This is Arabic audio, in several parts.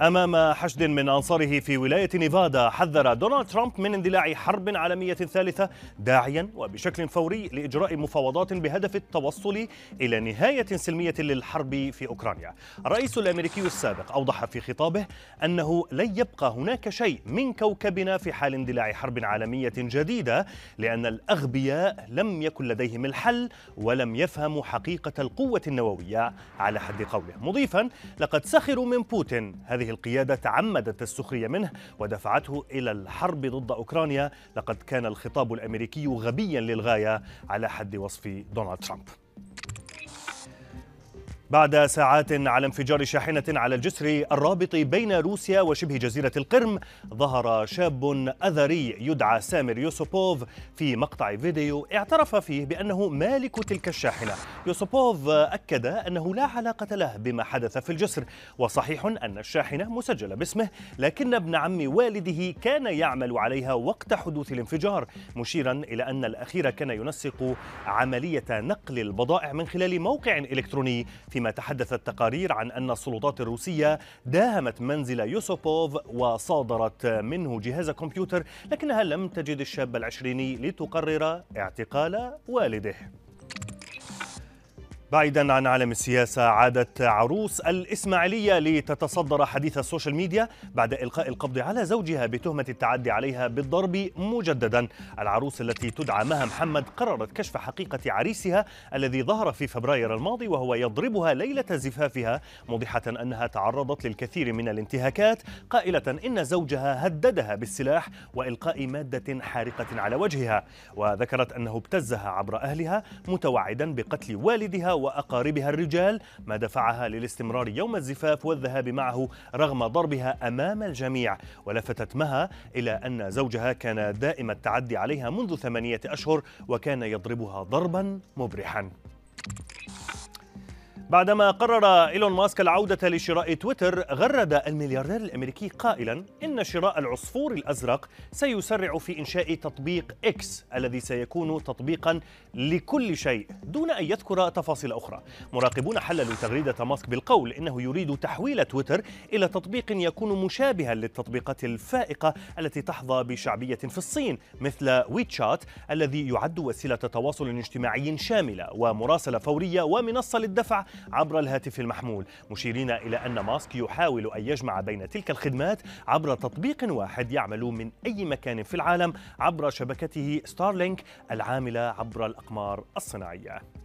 أمام حشد من أنصاره في ولاية نيفادا حذر دونالد ترامب من اندلاع حرب عالمية ثالثة داعيا وبشكل فوري لإجراء مفاوضات بهدف التوصل إلى نهاية سلمية للحرب في أوكرانيا. الرئيس الأمريكي السابق أوضح في خطابه أنه لن يبقى هناك شيء من كوكبنا في حال اندلاع حرب عالمية جديدة لأن الأغبياء لم يكن لديهم الحل ولم يفهموا حقيقة القوة النووية على حد قوله. مضيفا لقد سخروا من بوتين هذه القيادة تعمدت السخرية منه ودفعته إلى الحرب ضد أوكرانيا لقد كان الخطاب الأمريكي غبيا للغاية على حد وصف دونالد ترامب. بعد ساعات على انفجار شاحنة على الجسر الرابط بين روسيا وشبه جزيرة القرم ظهر شاب أذري يدعى سامر يوسوبوف في مقطع فيديو اعترف فيه بأنه مالك تلك الشاحنة. يوسوبوف أكد أنه لا علاقة له بما حدث في الجسر وصحيح أن الشاحنة مسجلة باسمه لكن ابن عم والده كان يعمل عليها وقت حدوث الانفجار مشيرا إلى أن الأخير كان ينسق عملية نقل البضائع من خلال موقع إلكتروني في فيما تحدثت تقارير عن أن السلطات الروسية داهمت منزل يوسوبوف وصادرت منه جهاز كمبيوتر لكنها لم تجد الشاب العشريني لتقرر اعتقال والده. بعيدا عن عالم السياسة عادت عروس الإسماعيلية لتتصدر حديث ال social media بعد إلقاء القبض على زوجها بتهمة التعدي عليها بالضرب مجددا. العروس التي تدعى مها محمد قررت كشف حقيقة عريسها الذي ظهر في فبراير الماضي وهو يضربها ليلة زفافها موضحة أنها تعرضت للكثير من الانتهاكات قائلة إن زوجها هددها بالسلاح وإلقاء مادة حارقة على وجهها. وذكرت أنه ابتزها عبر أهلها متوعدا بقتل والدها وأقاربها الرجال ما دفعها للاستمرار يوم الزفاف والذهاب معه رغم ضربها أمام الجميع. ولفتت مها إلى أن زوجها كان دائم التعدي عليها منذ ثمانية أشهر وكان يضربها ضربا مبرحا. بعدما قرر إيلون ماسك العودة لشراء تويتر غرد الملياردير الأمريكي قائلا إن شراء العصفور الأزرق سيسرع في إنشاء تطبيق إكس الذي سيكون تطبيقا لكل شيء دون أن يذكر تفاصيل أخرى. مراقبون حللوا تغريدة ماسك بالقول إنه يريد تحويل تويتر إلى تطبيق يكون مشابها للتطبيقات الفائقة التي تحظى بشعبية في الصين مثل ويتشات الذي يعد وسيلة تواصل اجتماعي شاملة ومراسلة فورية ومنصة للدفع عبر الهاتف المحمول. مشيرين إلى أن ماسك يحاول أن يجمع بين تلك الخدمات عبر تطبيق واحد يعمل من أي مكان في العالم عبر شبكته ستارلينك العاملة عبر الأقمار الصناعية.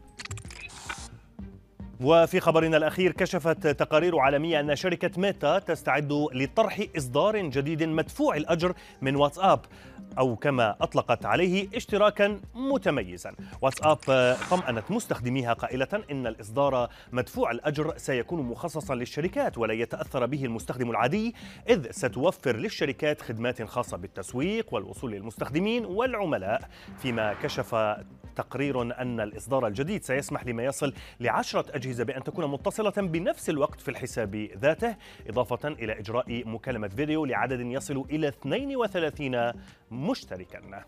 وفي خبرنا الأخير كشفت تقارير عالمية أن شركة ميتا تستعد لطرح إصدار جديد مدفوع الأجر من واتساب أو كما أطلقت عليه اشتراكا متميزا. واتساب طمأنت مستخدميها قائلة إن الإصدار مدفوع الأجر سيكون مخصصا للشركات ولا يتأثر به المستخدم العادي إذ ستوفر للشركات خدمات خاصة بالتسويق والوصول للمستخدمين والعملاء. فيما كشف تقرير أن الإصدار الجديد سيسمح لما يصل لعشرة أجهزة بأن تكون متصلة بنفس الوقت في الحساب ذاته إضافة إلى إجراء مكالمة فيديو لعدد يصل إلى 32 مشتركا.